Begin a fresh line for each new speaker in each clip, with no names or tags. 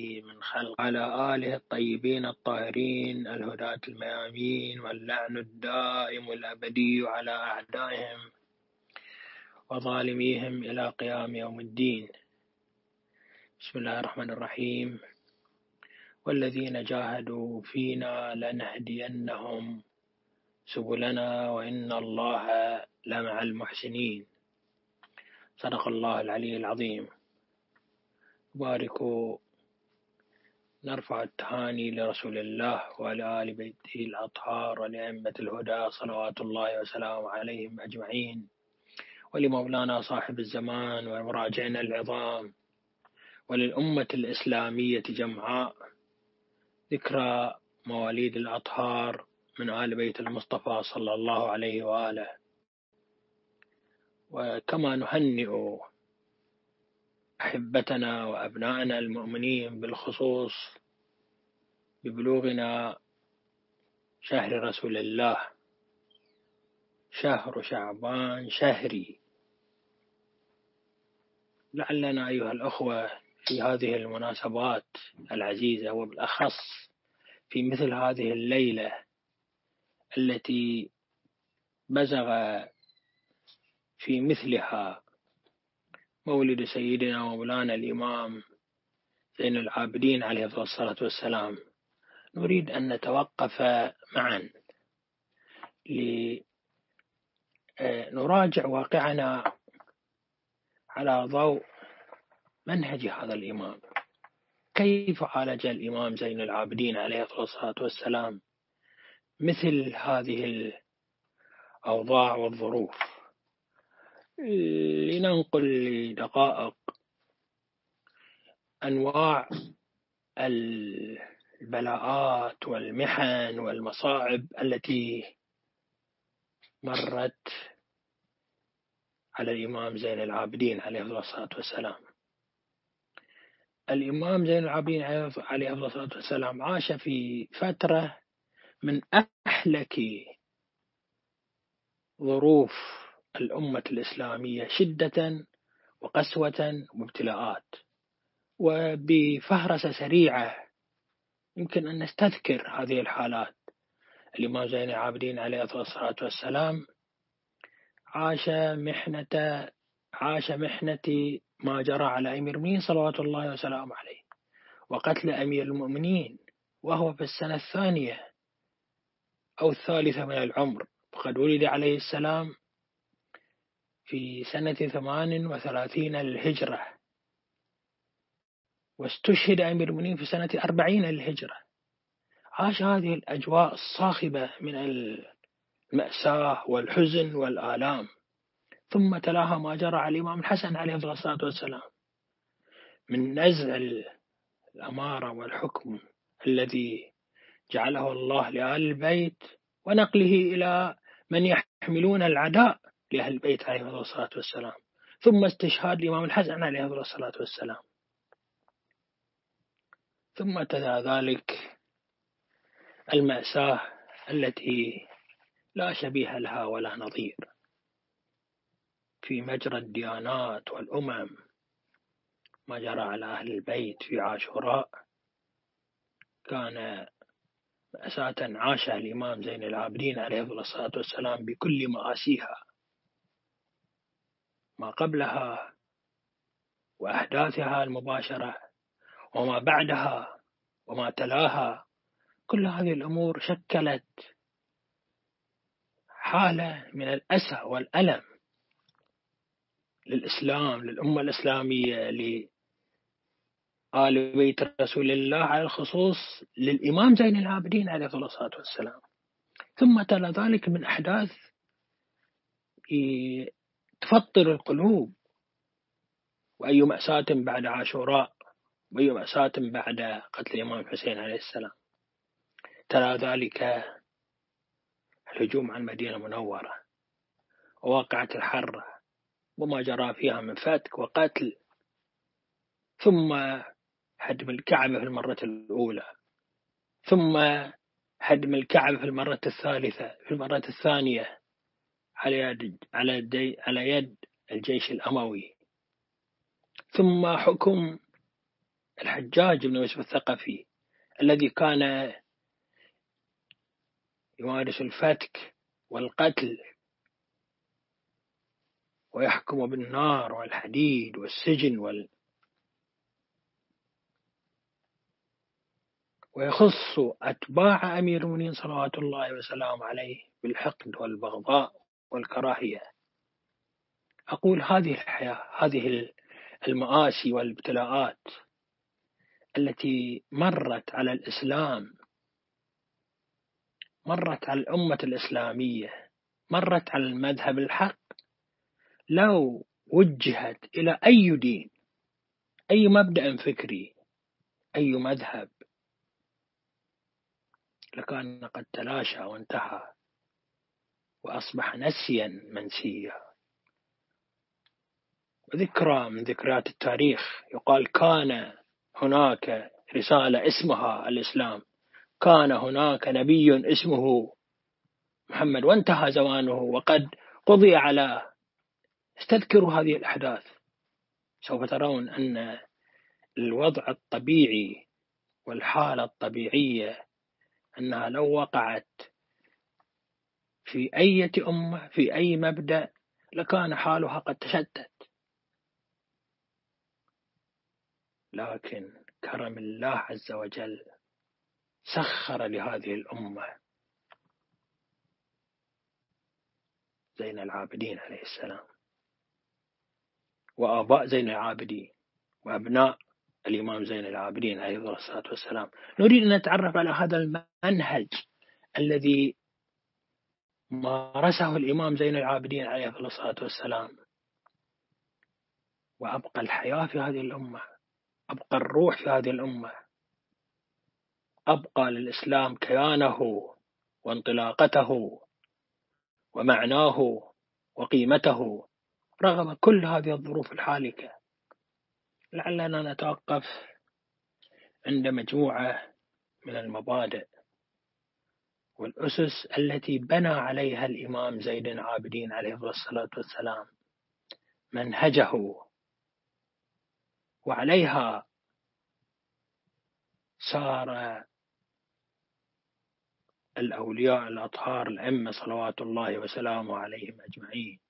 من خلق. على آله الطيبين الطاهرين الهداة الميامين واللعن الدائم الأبدي على أعدائهم وظالميهم إلى قيام يوم الدين. بسم الله الرحمن الرحيم. والذين جاهدوا فينا لنهدينهم سبلنا وإن الله لمع المحسنين. صدق الله العلي العظيم. باركوا نرفع التهاني لرسول الله وعلى آل بيته الأطهار ولأئمة الهدى صلوات الله وسلامه عليهم أجمعين ولمولانا صاحب الزمان ومراجعنا العظام وللأمة الإسلامية جمعاء ذكرى مواليد الأطهار من آل بيت المصطفى صلى الله عليه وآله. وكما نهنئ أحبتنا وأبنائنا المؤمنين بالخصوص ببلوغنا شهر رسول الله شهر شعبان شهري. لعلنا أيها الأخوة في هذه المناسبات العزيزة وبالأخص في مثل هذه الليلة التي بزغ في مثلها مولد سيدنا ومولانا الإمام زين العابدين عليه الصلاة والسلام. نريد أن نتوقف معا لنراجع واقعنا على ضوء منهج هذا الإمام. كيف عالج الإمام زين العابدين عليه الصلاة والسلام مثل هذه الأوضاع والظروف؟ لننقل لدقائق أنواع البلاءات والمحن والمصاعب التي مرت على الإمام زين العابدين عليه الصلاة والسلام. الإمام زين العابدين عليه الصلاة والسلام عاش في فترة من أحلك ظروف الأمة الإسلامية شدة وقسوة وابتلاءات. وبفهرسة سريعة يمكن أن نستذكر هذه الحالات الإمام زين العابدين عليه الصلاة والسلام. عاش محنة عاش محنة ما جرى على أمير المؤمنين صلوات الله وسلامه عليه وقتل أمير المؤمنين وهو في السنة الثانية أو الثالثة من العمر. فقد ولد عليه السلام في سنة ثمان وثلاثين للهجرة واستشهد أمير المؤمنين في سنة أربعين للهجرة عاش هذه الأجواء الصاخبة من المأساة والحزن والآلام. ثم تلاها ما جرى على الإمام الحسن عليه الصلاة والسلام. من نزع الأمارة والحكم الذي جعله الله لأهل البيت ونقله إلى من يحملون العداء. لأهل البيت عليه الصلاة والسلام. ثم استشهاد الإمام الحسن عليه الصلاة والسلام. ثم تلا ذلك المأساة التي لا شبيه لها ولا نظير في مجرى الديانات والأمم. ما جرى على أهل البيت في عاشوراء. كان مأساة عاشها الإمام زين العابدين عليه الصلاة والسلام بكل مآسيها. ما قبلها وأحداثها المباشرة وما بعدها وما تلاها كل هذه الأمور شكلت حالة من الأسى والألم للإسلام للأمة الإسلامية آل بيت رسول الله على الخصوص للإمام زين العابدين عليه الصلاة والسلام. ثم تلا ذلك من أحداث تفطر القلوب. وأي مأساة بعد عاشوراء وأي مأساة بعد قتل الإمام الحسين عليه السلام. ترى ذلك الهجوم على المدينة المنورة وواقعة الحرة وما جرى فيها من فتك وقتل. ثم هدم الكعبة في المرة الأولى. ثم هدم الكعبة في المرة الثالثة في المرة الثانية. على يد على على يد الجيش الأموي. ثم حكم الحجاج بن يوسف الثقفي الذي كان يمارس الفتك والقتل ويحكم بالنار والحديد والسجن وال ويخص أتباع أمير المؤمنين صلوات الله وسلامه عليه بالحقد والبغضاء. والكراهية. أقول هذه الحياة هذه المآسي والابتلاءات التي مرت على الإسلام مرت على الأمة الإسلامية مرت على المذهب الحق لو وجهت إلى أي دين أي مبدأ فكري أي مذهب لكان قد تلاشى وانتهى. وأصبح نسيا منسيا. وذكرى من ذكريات التاريخ. يقال كان هناك رسالة اسمها الإسلام. كان هناك نبي اسمه محمد. وانتهى زمانه وقد قضي على استذكروا هذه الأحداث. سوف ترون أن الوضع الطبيعي والحالة الطبيعية أنها لو وقعت في أي أمة في أي مبدأ لكان حالها قد تشتت لكن كرم الله عز وجل سخر لهذه الأمة. زين العابدين عليه السلام. وآباء زين العابدين. وأبناء الإمام زين العابدين عليه الصلاة والسلام. نريد أن نتعرف على هذا المنهج الذي مارسه الإمام زين العابدين عليه الصلاة والسلام. وأبقى الحياة في هذه الأمة أبقى الروح في هذه الأمة أبقى للإسلام كيانه وانطلاقته ومعناه وقيمته رغم كل هذه الظروف الحالكة. لعلنا نتوقف عند مجموعة من المبادئ. والأسس التي بنى عليها الإمام زيد العابدين عليه الصلاة والسلام منهجه. وعليها سار الأولياء الأطهار الأئمة صلوات الله وسلامه عليهم أجمعين.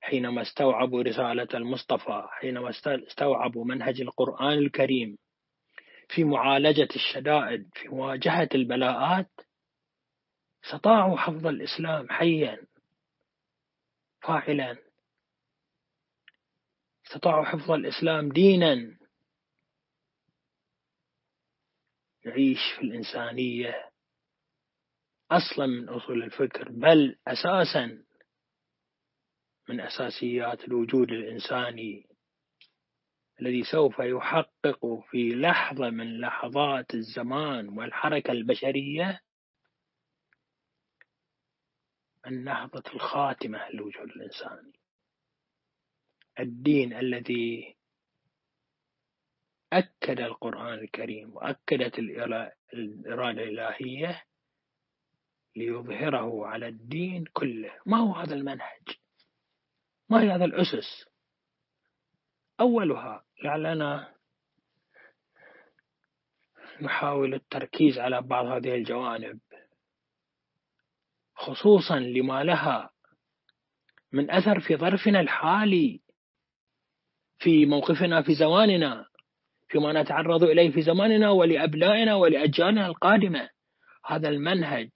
حينما استوعبوا رسالة المصطفى حينما استوعبوا منهج القرآن الكريم في معالجة الشدائد في مواجهة البلاءات استطاعوا حفظ الإسلام حيا فاعلا. استطاعوا حفظ الإسلام دينا. يعيش في الإنسانية أصلا من أصول الفكر بل أساسا من أساسيات الوجود الإنساني الذي سوف يحقق في لحظة من لحظات الزمان والحركة البشرية النهضة الخاتمة للوجود الإنساني الدين الذي أكد القرآن الكريم وأكدت الإرادة الإلهية ليظهره على الدين كله. ما هو هذا المنهج؟ ما هي هذا الأسس؟ أولها لعلنا نحاول التركيز على بعض هذه الجوانب. خصوصا لما لها من أثر في ظرفنا الحالي في موقفنا في زماننا فيما نتعرض إليه في زماننا ولأبنائنا ولأجيالنا القادمة. هذا المنهج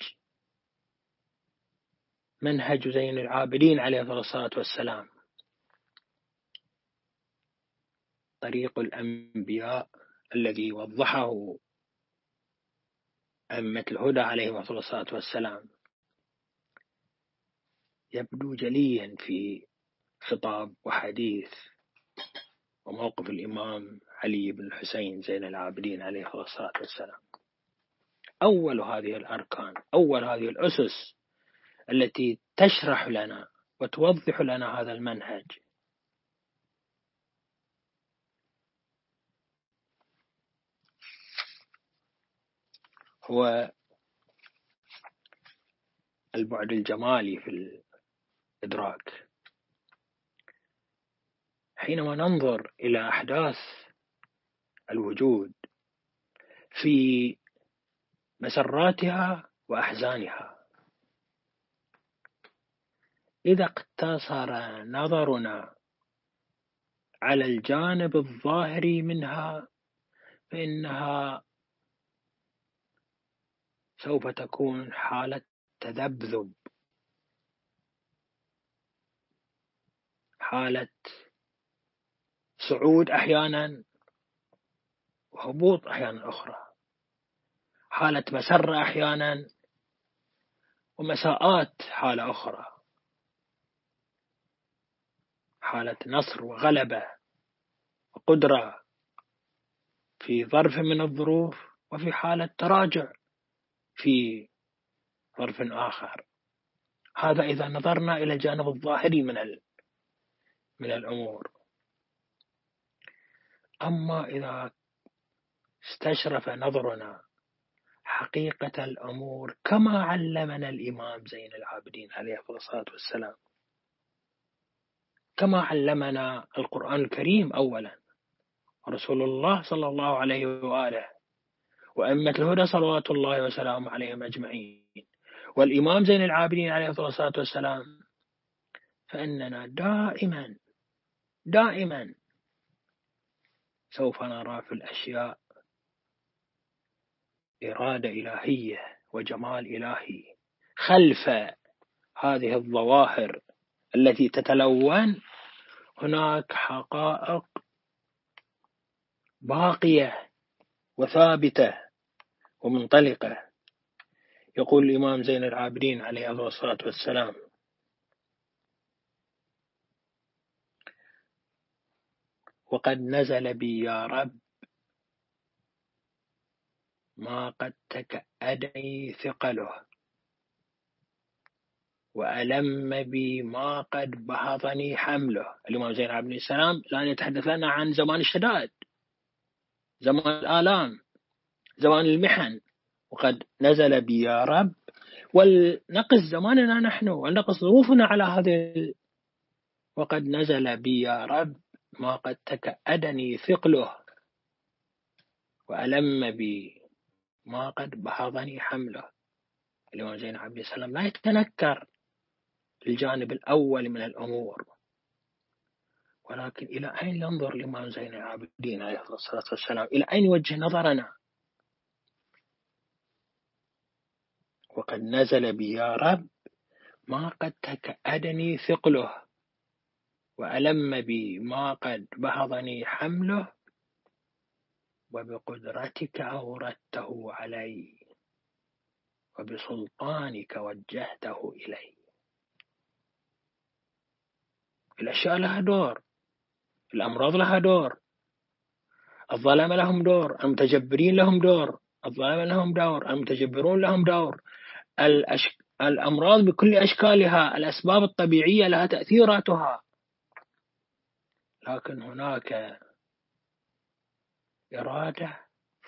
منهج زين العابدين عليه الصلاة والسلام. طريق الأنبياء الذي وضحه أئمة الهدى عليهم الصلاة والسلام. يبدو جليا في خطاب وحديث وموقف الإمام علي بن الحسين زين العابدين عليه الصلاة والسلام. أول هذه الأركان أول هذه الأسس التي تشرح لنا وتوضح لنا هذا المنهج. هو البعد الجمالي في الإدراك حينما ننظر إلى أحداث الوجود في مسراتها وأحزانها إذا اقتصر نظرنا على الجانب الظاهري منها فإنها سوف تكون حالة تذبذب. حالة صعود أحيانا وهبوط أحيانا أخرى. حالة مسرة أحيانا ومساءات حالة أخرى. حالة نصر وغلبة وقدرة في ظرف من الظروف وفي حالة تراجع في ظرف آخر. هذا إذا نظرنا إلى الجانب الظاهري من من الأمور. أما إذا استشرف نظرنا حقيقة الأمور كما علمنا الإمام زين العابدين عليه الصلاة والسلام. كما علمنا القرآن الكريم أولا ورسول الله صلى الله عليه وآله وأئمة الهدى صلوات الله وسلامه عليهم أجمعين والإمام زين العابدين عليه الصلاة والسلام فإننا دائما دائما سوف نرى في الأشياء إرادة إلهية وجمال إلهي خلف هذه الظواهر التي تتلون. هناك حقائق باقية وثابتة ومنطلقة. يقول الإمام زين العابدين عليه الصلاة والسلام وقد نزل بي يا رب. ما قد تكأدني ثقله. وألم بي ما قد بهضني حمله. الإمام زين عبد السلام الآن يتحدث لنا عن زمان الشدائد زمان الآلام زمان المحن. وقد نزل بي يا رب. ولنقص زماننا نحن ولنقص ظروفنا على هذه وقد نزل بي يا رب. ما قد تكأدني ثقله وألم بي ما قد بهضني حمله. الإمام زين عبد السلام لا يتنكر الجانب الأول من الأمور. ولكن إلى أين ينظر الإمام زين العابدين عليه الصلاة والسلام؟ إلى أين يوجه نظرنا؟ وقد نزل بي يا رب ما قد تكأدني ثقله. وألم بي ما قد بهضني حمله وبقدرتك أوردته علي وبسلطانك وجهته إلي الأشياء لها دور الأمراض لها دور الظلمة لهم دور المتجبرين لهم دور الظلمة لهم دور المتجبرون لهم دور. الأمراض بكل أشكالها الأسباب الطبيعية لها تأثيراتها لكن هناك إرادة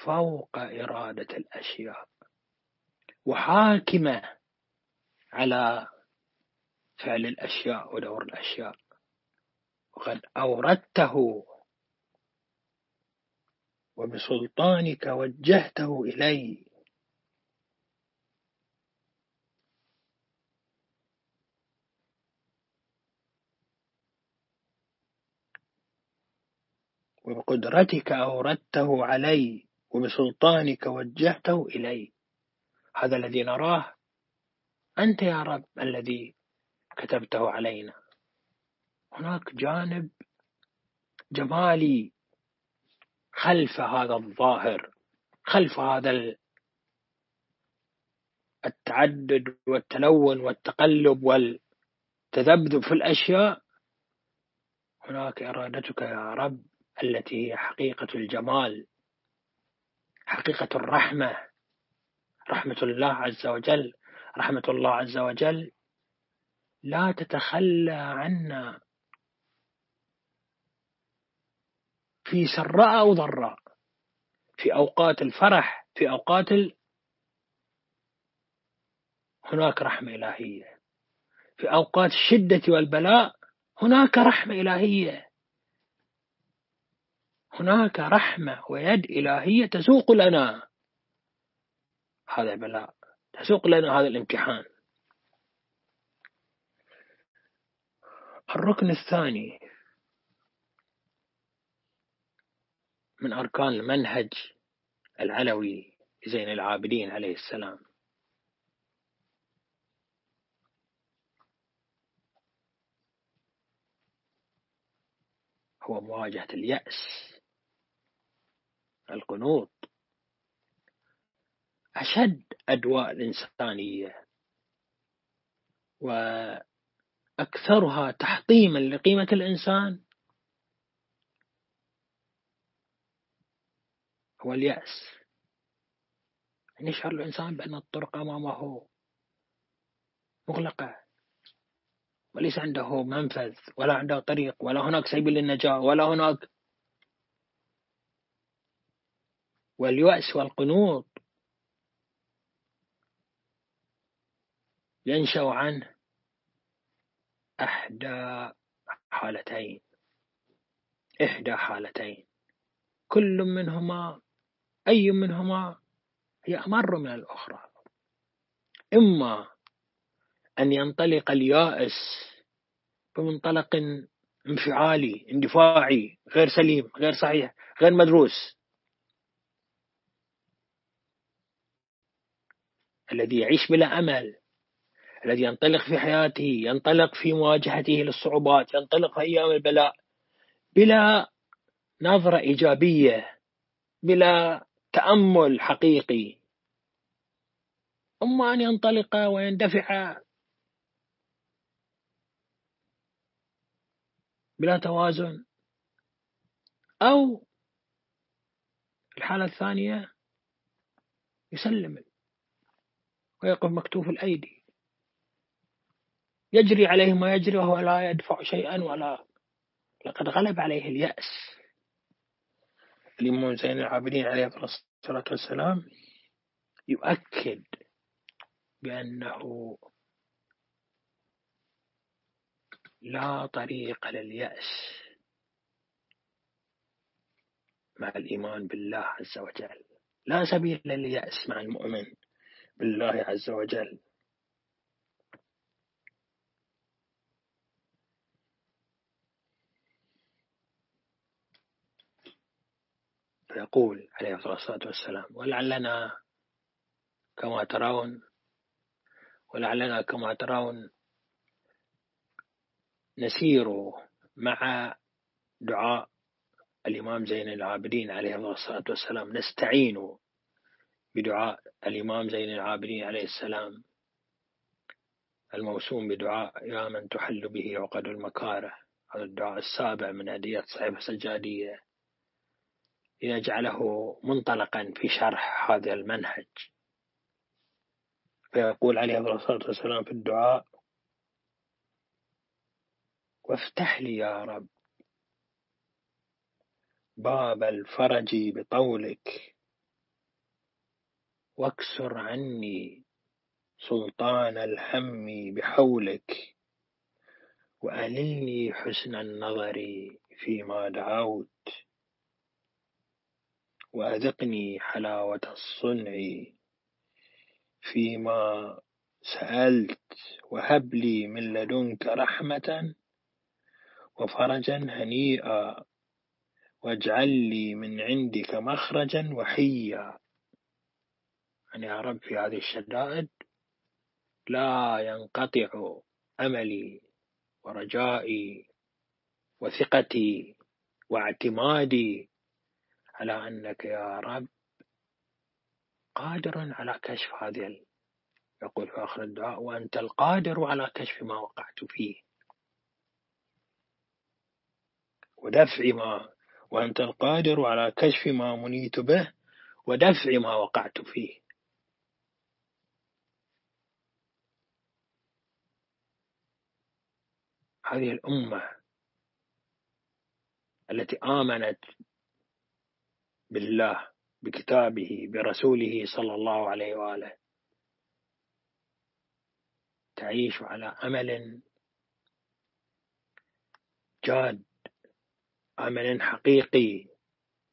فوق إرادة الأشياء. وحاكمة على فعل الأشياء ودور الأشياء. وقد أوردته وبسلطانك وجهته إلي. وبقدرتك أوردته علي وبسلطانك وجهته إلي. هذا الذي نراه أنت يا رب الذي كتبته علينا. هناك جانب جمالي خلف هذا الظاهر خلف هذا التعدد والتلون والتقلب والتذبذب في الأشياء. هناك إرادتك يا رب التي هي حقيقة الجمال حقيقة الرحمة رحمة الله عز وجل رحمة الله عز وجل. لا تتخلى عنا في سراء أو ضراء في أوقات الفرح في أوقات ال... هناك رحمة إلهية. في أوقات الشدة والبلاء هناك رحمة إلهية. هناك رحمة ويد إلهية تسوق لنا. هذا بلاء. تسوق لنا هذا الامتحان. الركن الثاني من أركان المنهج العلوي زين العابدين عليه السلام. هو مواجهة اليأس. القنوط. أشد أدواء الإنسانية. وأكثرها تحطيما لقيمة الإنسان. هو اليأس. يعني يشعر الإنسان بأن الطرق أمامه مغلقة. وليس عنده منفذ ولا عنده طريق ولا هناك سبيل للنجاة ولا هناك واليأس والقنوط ينشأ عنه أحدى حالتين إحدى حالتين. كل منهما أي منهما هي أمر من الأخرى. إما أن ينطلق اليائس بمنطلق انفعالي اندفاعي غير سليم غير صحيح غير مدروس. الذي يعيش بلا أمل الذي ينطلق في حياته ينطلق في مواجهته للصعوبات ينطلق في أيام البلاء بلا نظرة إيجابية بلا تأمل حقيقي. أما أن ينطلق ويندفع بلا توازن أو الحالة الثانية يسلم. ويقف مكتوف الأيدي. يجري عليه ما يجري وهو لا يدفع شيئا ولا لقد غلب عليه اليأس. الإمام زين العابدين عليه الصلاة والسلام يؤكد بأنه لا طريق لليأس مع الإيمان بالله عز وجل. لا سبيل لليأس مع المؤمن. بالله عز وجل. يقول عليه الصلاة والسلام ولعلنا كما ترون ولعلنا كما ترون نسير مع دعاء الإمام زين العابدين عليه الصلاة والسلام. نستعين بدعاء الإمام زين العابدين عليه السلام. الموسوم بدعاء يا من تحل به عقد المكاره. هذا الدعاء السابع من أدية صحيفة سجادية لنجعله منطلقا في شرح هذا المنهج. فيقول عليه الصلاة والسلام في الدعاء وافتح لي يا رب باب الفرج بطولك واكسر عني سلطان الهم بحولك وألني حسن النظر فيما دعوت وأذقني حلاوة الصنع فيما سألت وهب لي من لدنك رحمة وفرجا هنيئا واجعل لي من عندك مخرجا وحيا. يعني يا رب في هذه الشدائد لا ينقطع أملي ورجائي وثقتي واعتمادي على أنك يا رب قادر على كشف هذه يقول في آخر الدعاء وأنت القادر على كشف ما وقعت فيه. ودفع ما وأنت القادر على كشف ما منيت به ودفع ما وقعت فيه. هذه الأمة التي آمنت بالله بكتابه برسوله صلى الله عليه وآله تعيش على أمل جاد أمل حقيقي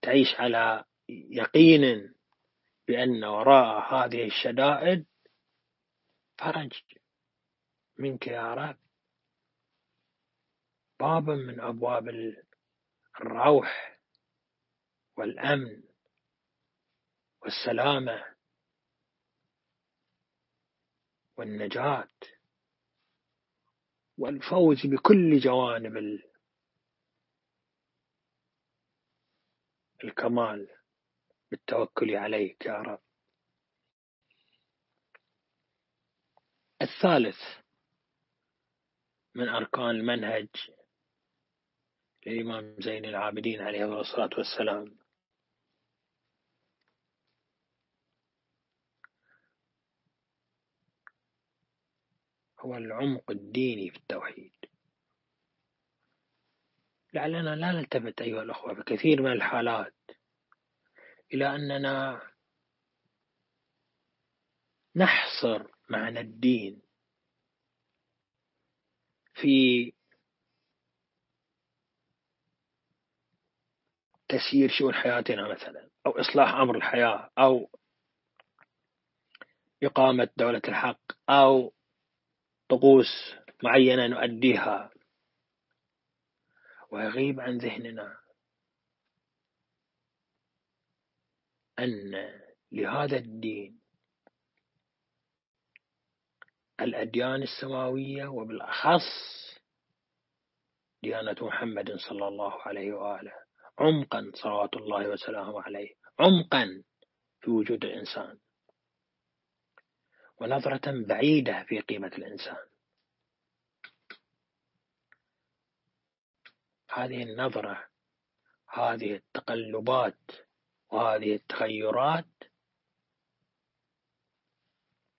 تعيش على يقين بأن وراء هذه الشدائد فرج منك يا رب. باب من أبواب الروح والأمن والسلامة والنجاة والفوز بكل جوانب الكمال. بالتوكل عليك يا رب. الثالث من أركان المنهج للإمام زين العابدين عليه الصلاة والسلام. هو العمق الديني في التوحيد. لعلنا لا نلتفت أيها الأخوة في كثير من الحالات إلى أننا نحصر معنى الدين في تسيير شؤون حياتنا مثلا أو إصلاح أمر الحياة أو إقامة دولة الحق أو طقوس معينة نؤديها. ويغيب عن ذهننا أن لهذا الدين الأديان السماوية وبالأخص ديانة محمد صلى الله عليه وآله. عمقا صلوات الله وسلامه عليه عمقا في وجود الإنسان. ونظرة بعيدة في قيمة الإنسان. هذه النظرة هذه التقلبات وهذه التغيرات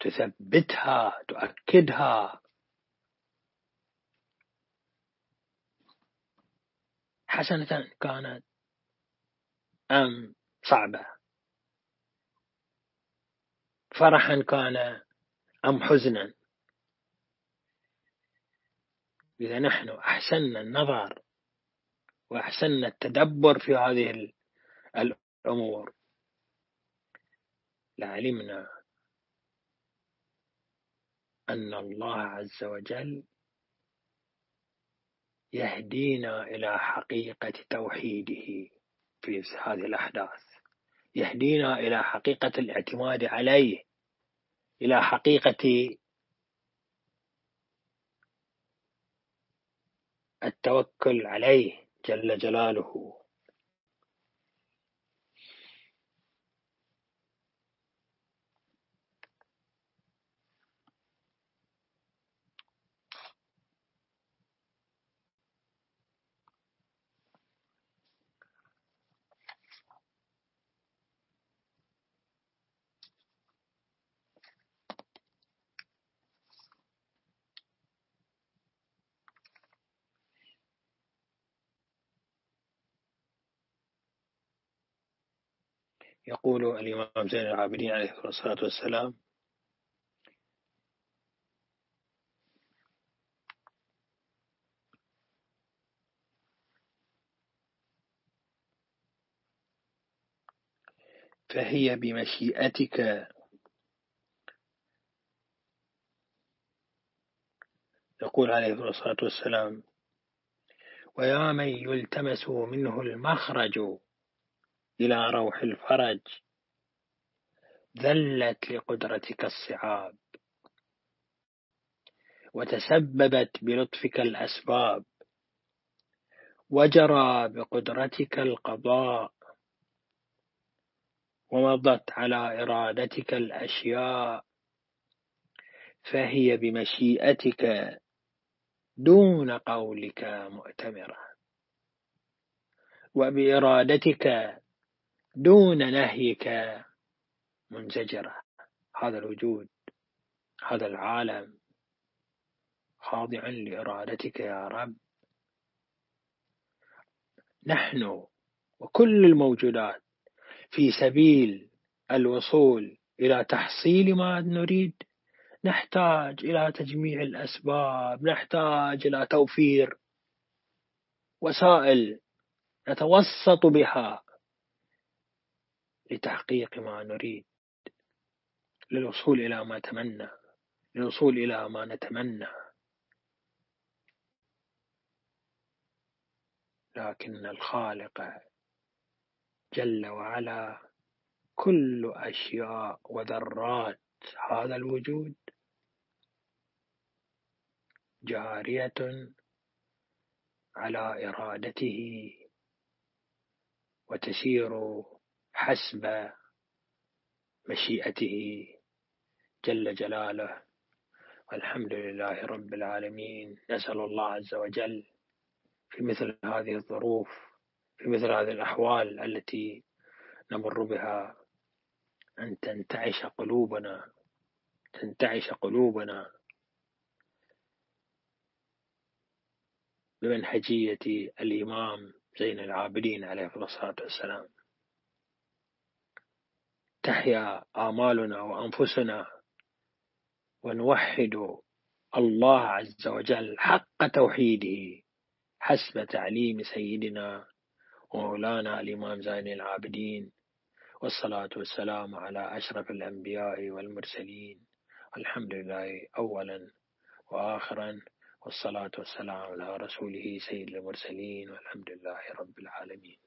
تثبتها تؤكدها. حسنة كانت أم صعبة. فرحا كان أم حزنا. إذا نحن أحسننا النظر وأحسننا التدبر في هذه الأمور. لعلمنا أن الله عز وجل يهدينا إلى حقيقة توحيده. في هذه الأحداث. يهدينا إلى حقيقة الاعتماد عليه إلى حقيقة التوكل عليه جل جلاله. يقول الإمام زين العابدين عليه الصلاة والسلام فهي بمشيئتك يقول عليه الصلاة والسلام ويا من يلتمس منه المخرج. إلى روح الفرج ذلت لقدرتك الصعاب. وتسببت بلطفك الأسباب. وجرى بقدرتك القضاء. ومضت على إرادتك الأشياء. فهي بمشيئتك دون قولك مؤتمرة. وبإرادتك دون نهيك منزجرة. هذا الوجود هذا العالم خاضعا لإرادتك يا رب. نحن وكل الموجودات في سبيل الوصول إلى تحصيل ما نريد نحتاج إلى تجميع الأسباب نحتاج إلى توفير وسائل نتوسط بها لتحقيق ما نريد للوصول إلى ما تمنى للوصول إلى ما نتمنى. لكن الخالق جل وعلا كل أشياء وذرات هذا الوجود جارية على إرادته وتسير حسب مشيئته جل جلاله. والحمد لله رب العالمين. نسأل الله عز وجل في مثل هذه الظروف في مثل هذه الأحوال التي نمر بها أن تنتعش قلوبنا تنتعش قلوبنا بمنهجية الإمام زين العابدين عليه الصلاة والسلام. تحيا آمالنا وأنفسنا ونوحد الله عز وجل حق توحيده حسب تعليم سيدنا ومولانا الإمام زين العابدين والصلاة والسلام على أشرف الأنبياء والمرسلين. الحمد لله أولا وآخرا والصلاة والسلام على رسوله سيد المرسلين والحمد لله رب العالمين.